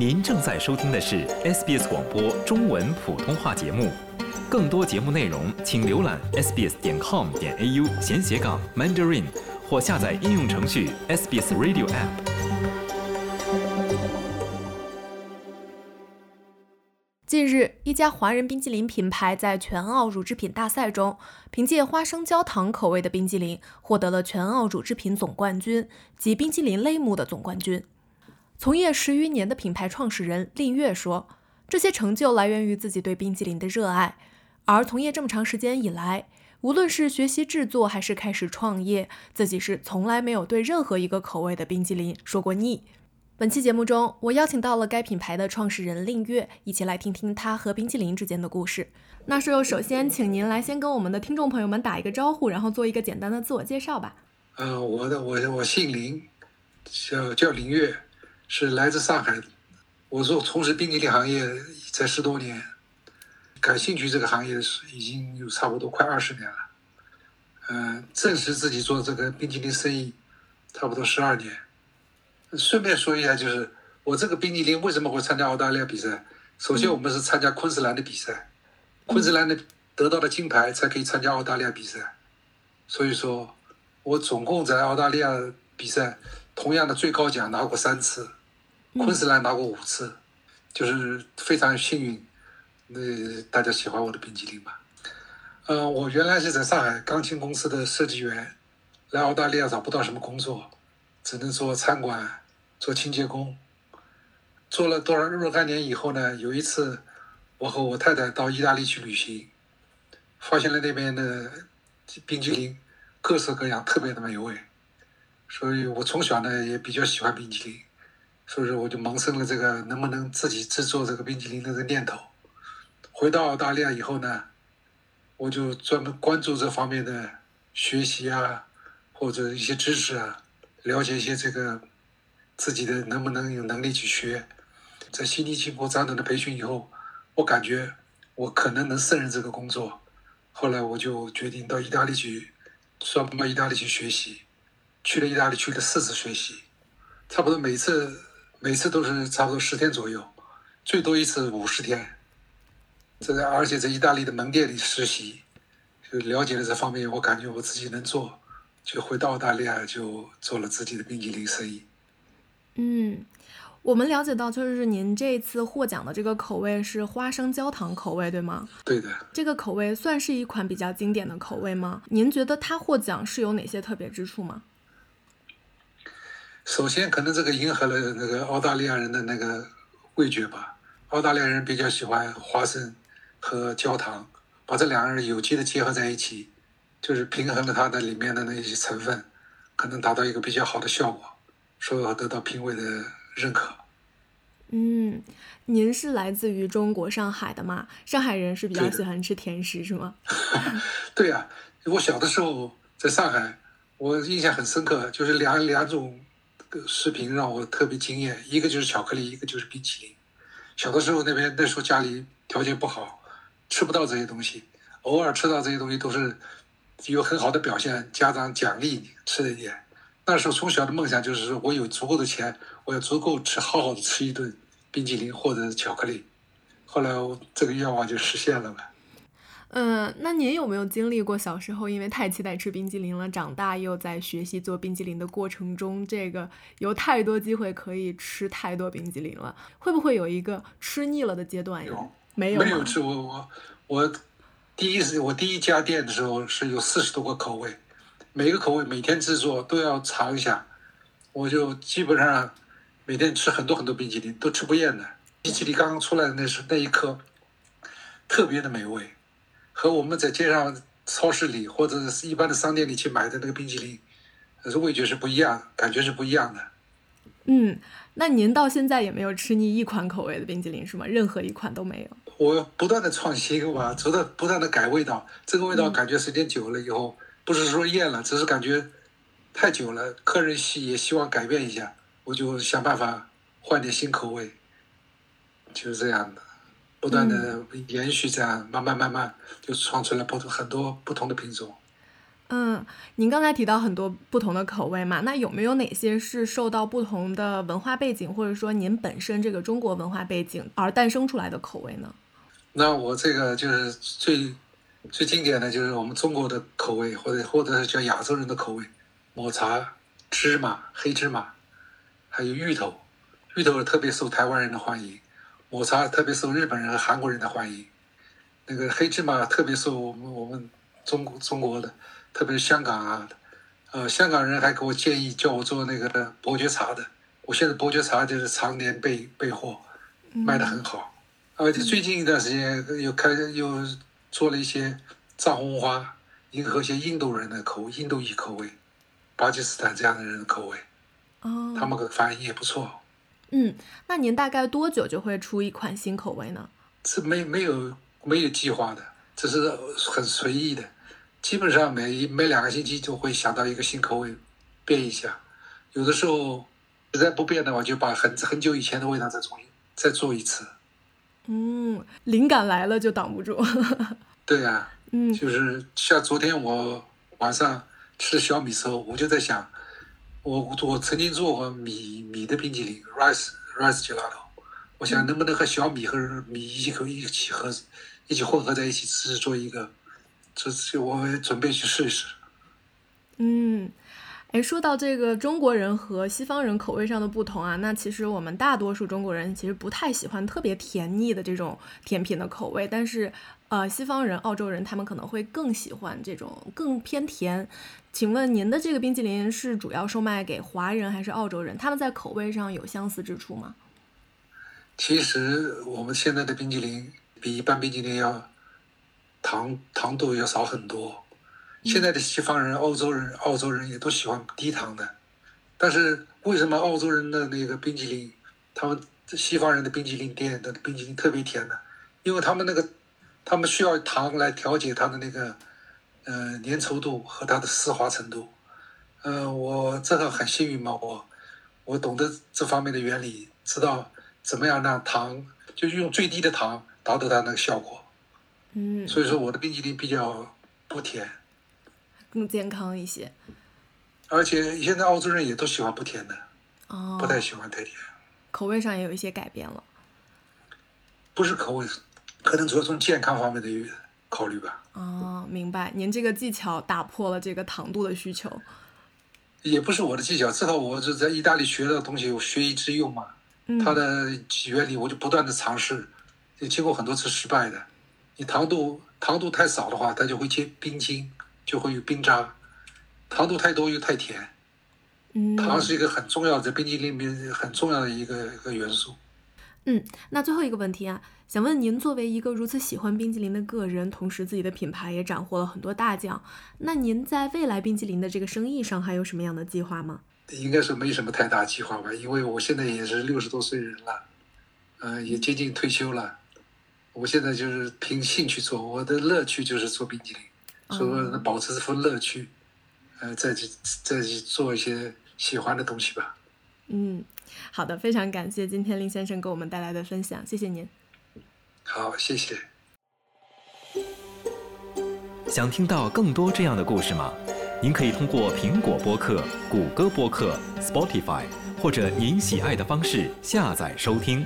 您正在收听的是 SBS 广播中文普通话节目，更多节目内容请浏览 sbs 点 com 点 au 闲斜杠 mandarin 或下载应用程序 SBS Radio App。近日，一家华人冰激凌品牌在全澳乳制品大赛中，凭借花生焦糖口味的冰激凌获得了全澳乳制品总冠军及冰激凌类目的总冠军。从业十余年的品牌创始人令月说：“这些成就来源于自己对冰激凌的热爱，而从业这么长时间以来，无论是学习制作还是开始创业，自己是从来没有对任何一个口味的冰激凌说过腻。”本期节目中，我邀请到了该品牌的创始人令月，一起来听听他和冰淇淋之间的故事。那是首先请您来先跟我们的听众朋友们打一个招呼，然后做一个简单的自我介绍吧。嗯，我的我我姓林，叫叫林月，是来自上海。我说从事冰淇淋行业才十多年，感兴趣这个行业是已经有差不多快二十年了。嗯，正式自己做这个冰淇淋生意，差不多十二年。顺便说一下，就是我这个冰激凌为什么会参加澳大利亚比赛？首先，我们是参加昆士兰的比赛，昆士兰的得到了金牌才可以参加澳大利亚比赛。所以说，我总共在澳大利亚比赛同样的最高奖拿过三次，昆士兰拿过五次，就是非常幸运。那大家喜欢我的冰激凌吧？嗯，我原来是在上海钢琴公司的设计员，来澳大利亚找不到什么工作，只能做餐馆。做清洁工，做了多少若干年以后呢？有一次，我和我太太到意大利去旅行，发现了那边的冰激凌各色各样，特别的美味。所以我从小呢也比较喜欢冰激凌，所以说我就萌生了这个能不能自己制作这个冰淇淋的这个念头。回到澳大利亚以后呢，我就专门关注这方面的学习啊，或者一些知识啊，了解一些这个。自己的能不能有能力去学，在悉尼经过长短的培训以后，我感觉我可能能胜任这个工作。后来我就决定到意大利去，专门到意大利去学习。去了意大利去了四次学习，差不多每次每次都是差不多十天左右，最多一次五十天。这个而且在意大利的门店里实习，就了解了这方面，我感觉我自己能做，就回到澳大利亚就做了自己的冰激凌生意。嗯，我们了解到，就是您这次获奖的这个口味是花生焦糖口味，对吗？对的。这个口味算是一款比较经典的口味吗？您觉得它获奖是有哪些特别之处吗？首先，可能这个迎合了那个澳大利亚人的那个味觉吧。澳大利亚人比较喜欢花生和焦糖，把这两个人有机的结合在一起，就是平衡了它的里面的那些成分，可能达到一个比较好的效果。说要得到评委的认可。嗯，您是来自于中国上海的吗？上海人是比较喜欢吃甜食，是吗？对呀，我小的时候在上海，我印象很深刻，就是两两种视频让我特别惊艳，一个就是巧克力，一个就是冰淇淋。小的时候那边那时候家里条件不好，吃不到这些东西，偶尔吃到这些东西都是有很好的表现，家长奖励你吃一点。那时候从小的梦想就是说，我有足够的钱，我要足够吃好好的吃一顿冰淇淋或者巧克力。后来我这个愿望就实现了嘛。嗯，那您有没有经历过小时候因为太期待吃冰激凌了，长大又在学习做冰激凌的过程中，这个有太多机会可以吃太多冰激凌了，会不会有一个吃腻了的阶段呀？没有，没有吃。我我我第一次我第一家店的时候是有四十多个口味。每个口味每天制作都要尝一下，我就基本上每天吃很多很多冰淇淋，都吃不厌的。冰淇淋刚刚出来的那时那一刻，特别的美味，和我们在街上、超市里或者是一般的商店里去买的那个冰淇淋，是味觉是不一样，感觉是不一样的。嗯，那您到现在也没有吃腻一款口味的冰淇淋是吗？任何一款都没有？我不断的创新吧，不断不断的改味道，这个味道感觉时间久了以后。不是说厌了，只是感觉太久了，客人希也希望改变一下，我就想办法换点新口味，就是这样的，不断的延续这样，慢慢慢慢就创出了不同很多不同的品种。嗯，您刚才提到很多不同的口味嘛，那有没有哪些是受到不同的文化背景，或者说您本身这个中国文化背景而诞生出来的口味呢？那我这个就是最最经典的就是我们中国的口味，或者或者是叫亚洲人的口味，抹茶、芝麻、黑芝麻，还有芋头，芋头特别受台湾人的欢迎，抹茶特别受日本人和韩国人的欢迎，那个黑芝麻特别受我们我们中国中国的。特别是香港啊，呃，香港人还给我建议叫我做那个伯爵茶的。我现在伯爵茶就是常年备备货，卖的很好。而且最近一段时间又开又做了一些藏红花，迎合一些印度人的口味、印度裔口味、巴基斯坦这样的人的口味。哦，他们的反应也不错。嗯，那您大概多久就会出一款新口味呢？是没没有没有计划的，这是很随意的。基本上每一每两个星期就会想到一个新口味，变一下。有的时候实在不变的话，就把很很久以前的味道再重新再做一次。嗯，灵感来了就挡不住。对呀，嗯，就是像昨天我晚上吃小米时候，我就在想，我我曾经做过米米的冰淇淋，rice rice gelato，我想能不能和小米和米一起一起合一起混合在一起，吃做一个。这次我准备去试一试。嗯，哎，说到这个中国人和西方人口味上的不同啊，那其实我们大多数中国人其实不太喜欢特别甜腻的这种甜品的口味，但是呃，西方人、澳洲人他们可能会更喜欢这种更偏甜。请问您的这个冰淇淋是主要售卖给华人还是澳洲人？他们在口味上有相似之处吗？其实我们现在的冰淇淋比一般冰淇淋要。糖糖度要少很多。现在的西方人、欧洲人、澳洲人也都喜欢低糖的，但是为什么澳洲人的那个冰淇淋，他们西方人的冰淇淋店的冰淇淋特别甜呢？因为他们那个，他们需要糖来调节它的那个，呃，粘稠度和它的丝滑程度。嗯，我这个很幸运嘛，我我懂得这方面的原理，知道怎么样让糖，就是用最低的糖达到它那个效果。嗯，所以说我的冰淇淋比较不甜，更健康一些。而且现在澳洲人也都喜欢不甜的，哦，不太喜欢太甜。口味上也有一些改变了。不是口味，可能主要从健康方面的考虑吧。哦，明白。您这个技巧打破了这个糖度的需求。也不是我的技巧，至少我是在意大利学的东西，我学以致用嘛。嗯。它的原理我就不断的尝试，也经过很多次失败的。你糖度糖度太少的话，它就会结冰晶，就会有冰渣；糖度太多又太甜。嗯，糖是一个很重要的冰淇淋里面很重要的一个一个元素。嗯，那最后一个问题啊，想问您，作为一个如此喜欢冰淇淋的个人，同时自己的品牌也斩获了很多大奖，那您在未来冰淇淋的这个生意上还有什么样的计划吗？应该是没什么太大计划吧，因为我现在也是六十多岁人了，嗯，也接近退休了。我现在就是凭兴趣做，我的乐趣就是做冰激凌，所以说保持这份乐趣，呃，再去再去做一些喜欢的东西吧。嗯，好的，非常感谢今天林先生给我们带来的分享，谢谢您。好，谢谢。想听到更多这样的故事吗？您可以通过苹果播客、谷歌播客、Spotify 或者您喜爱的方式下载收听。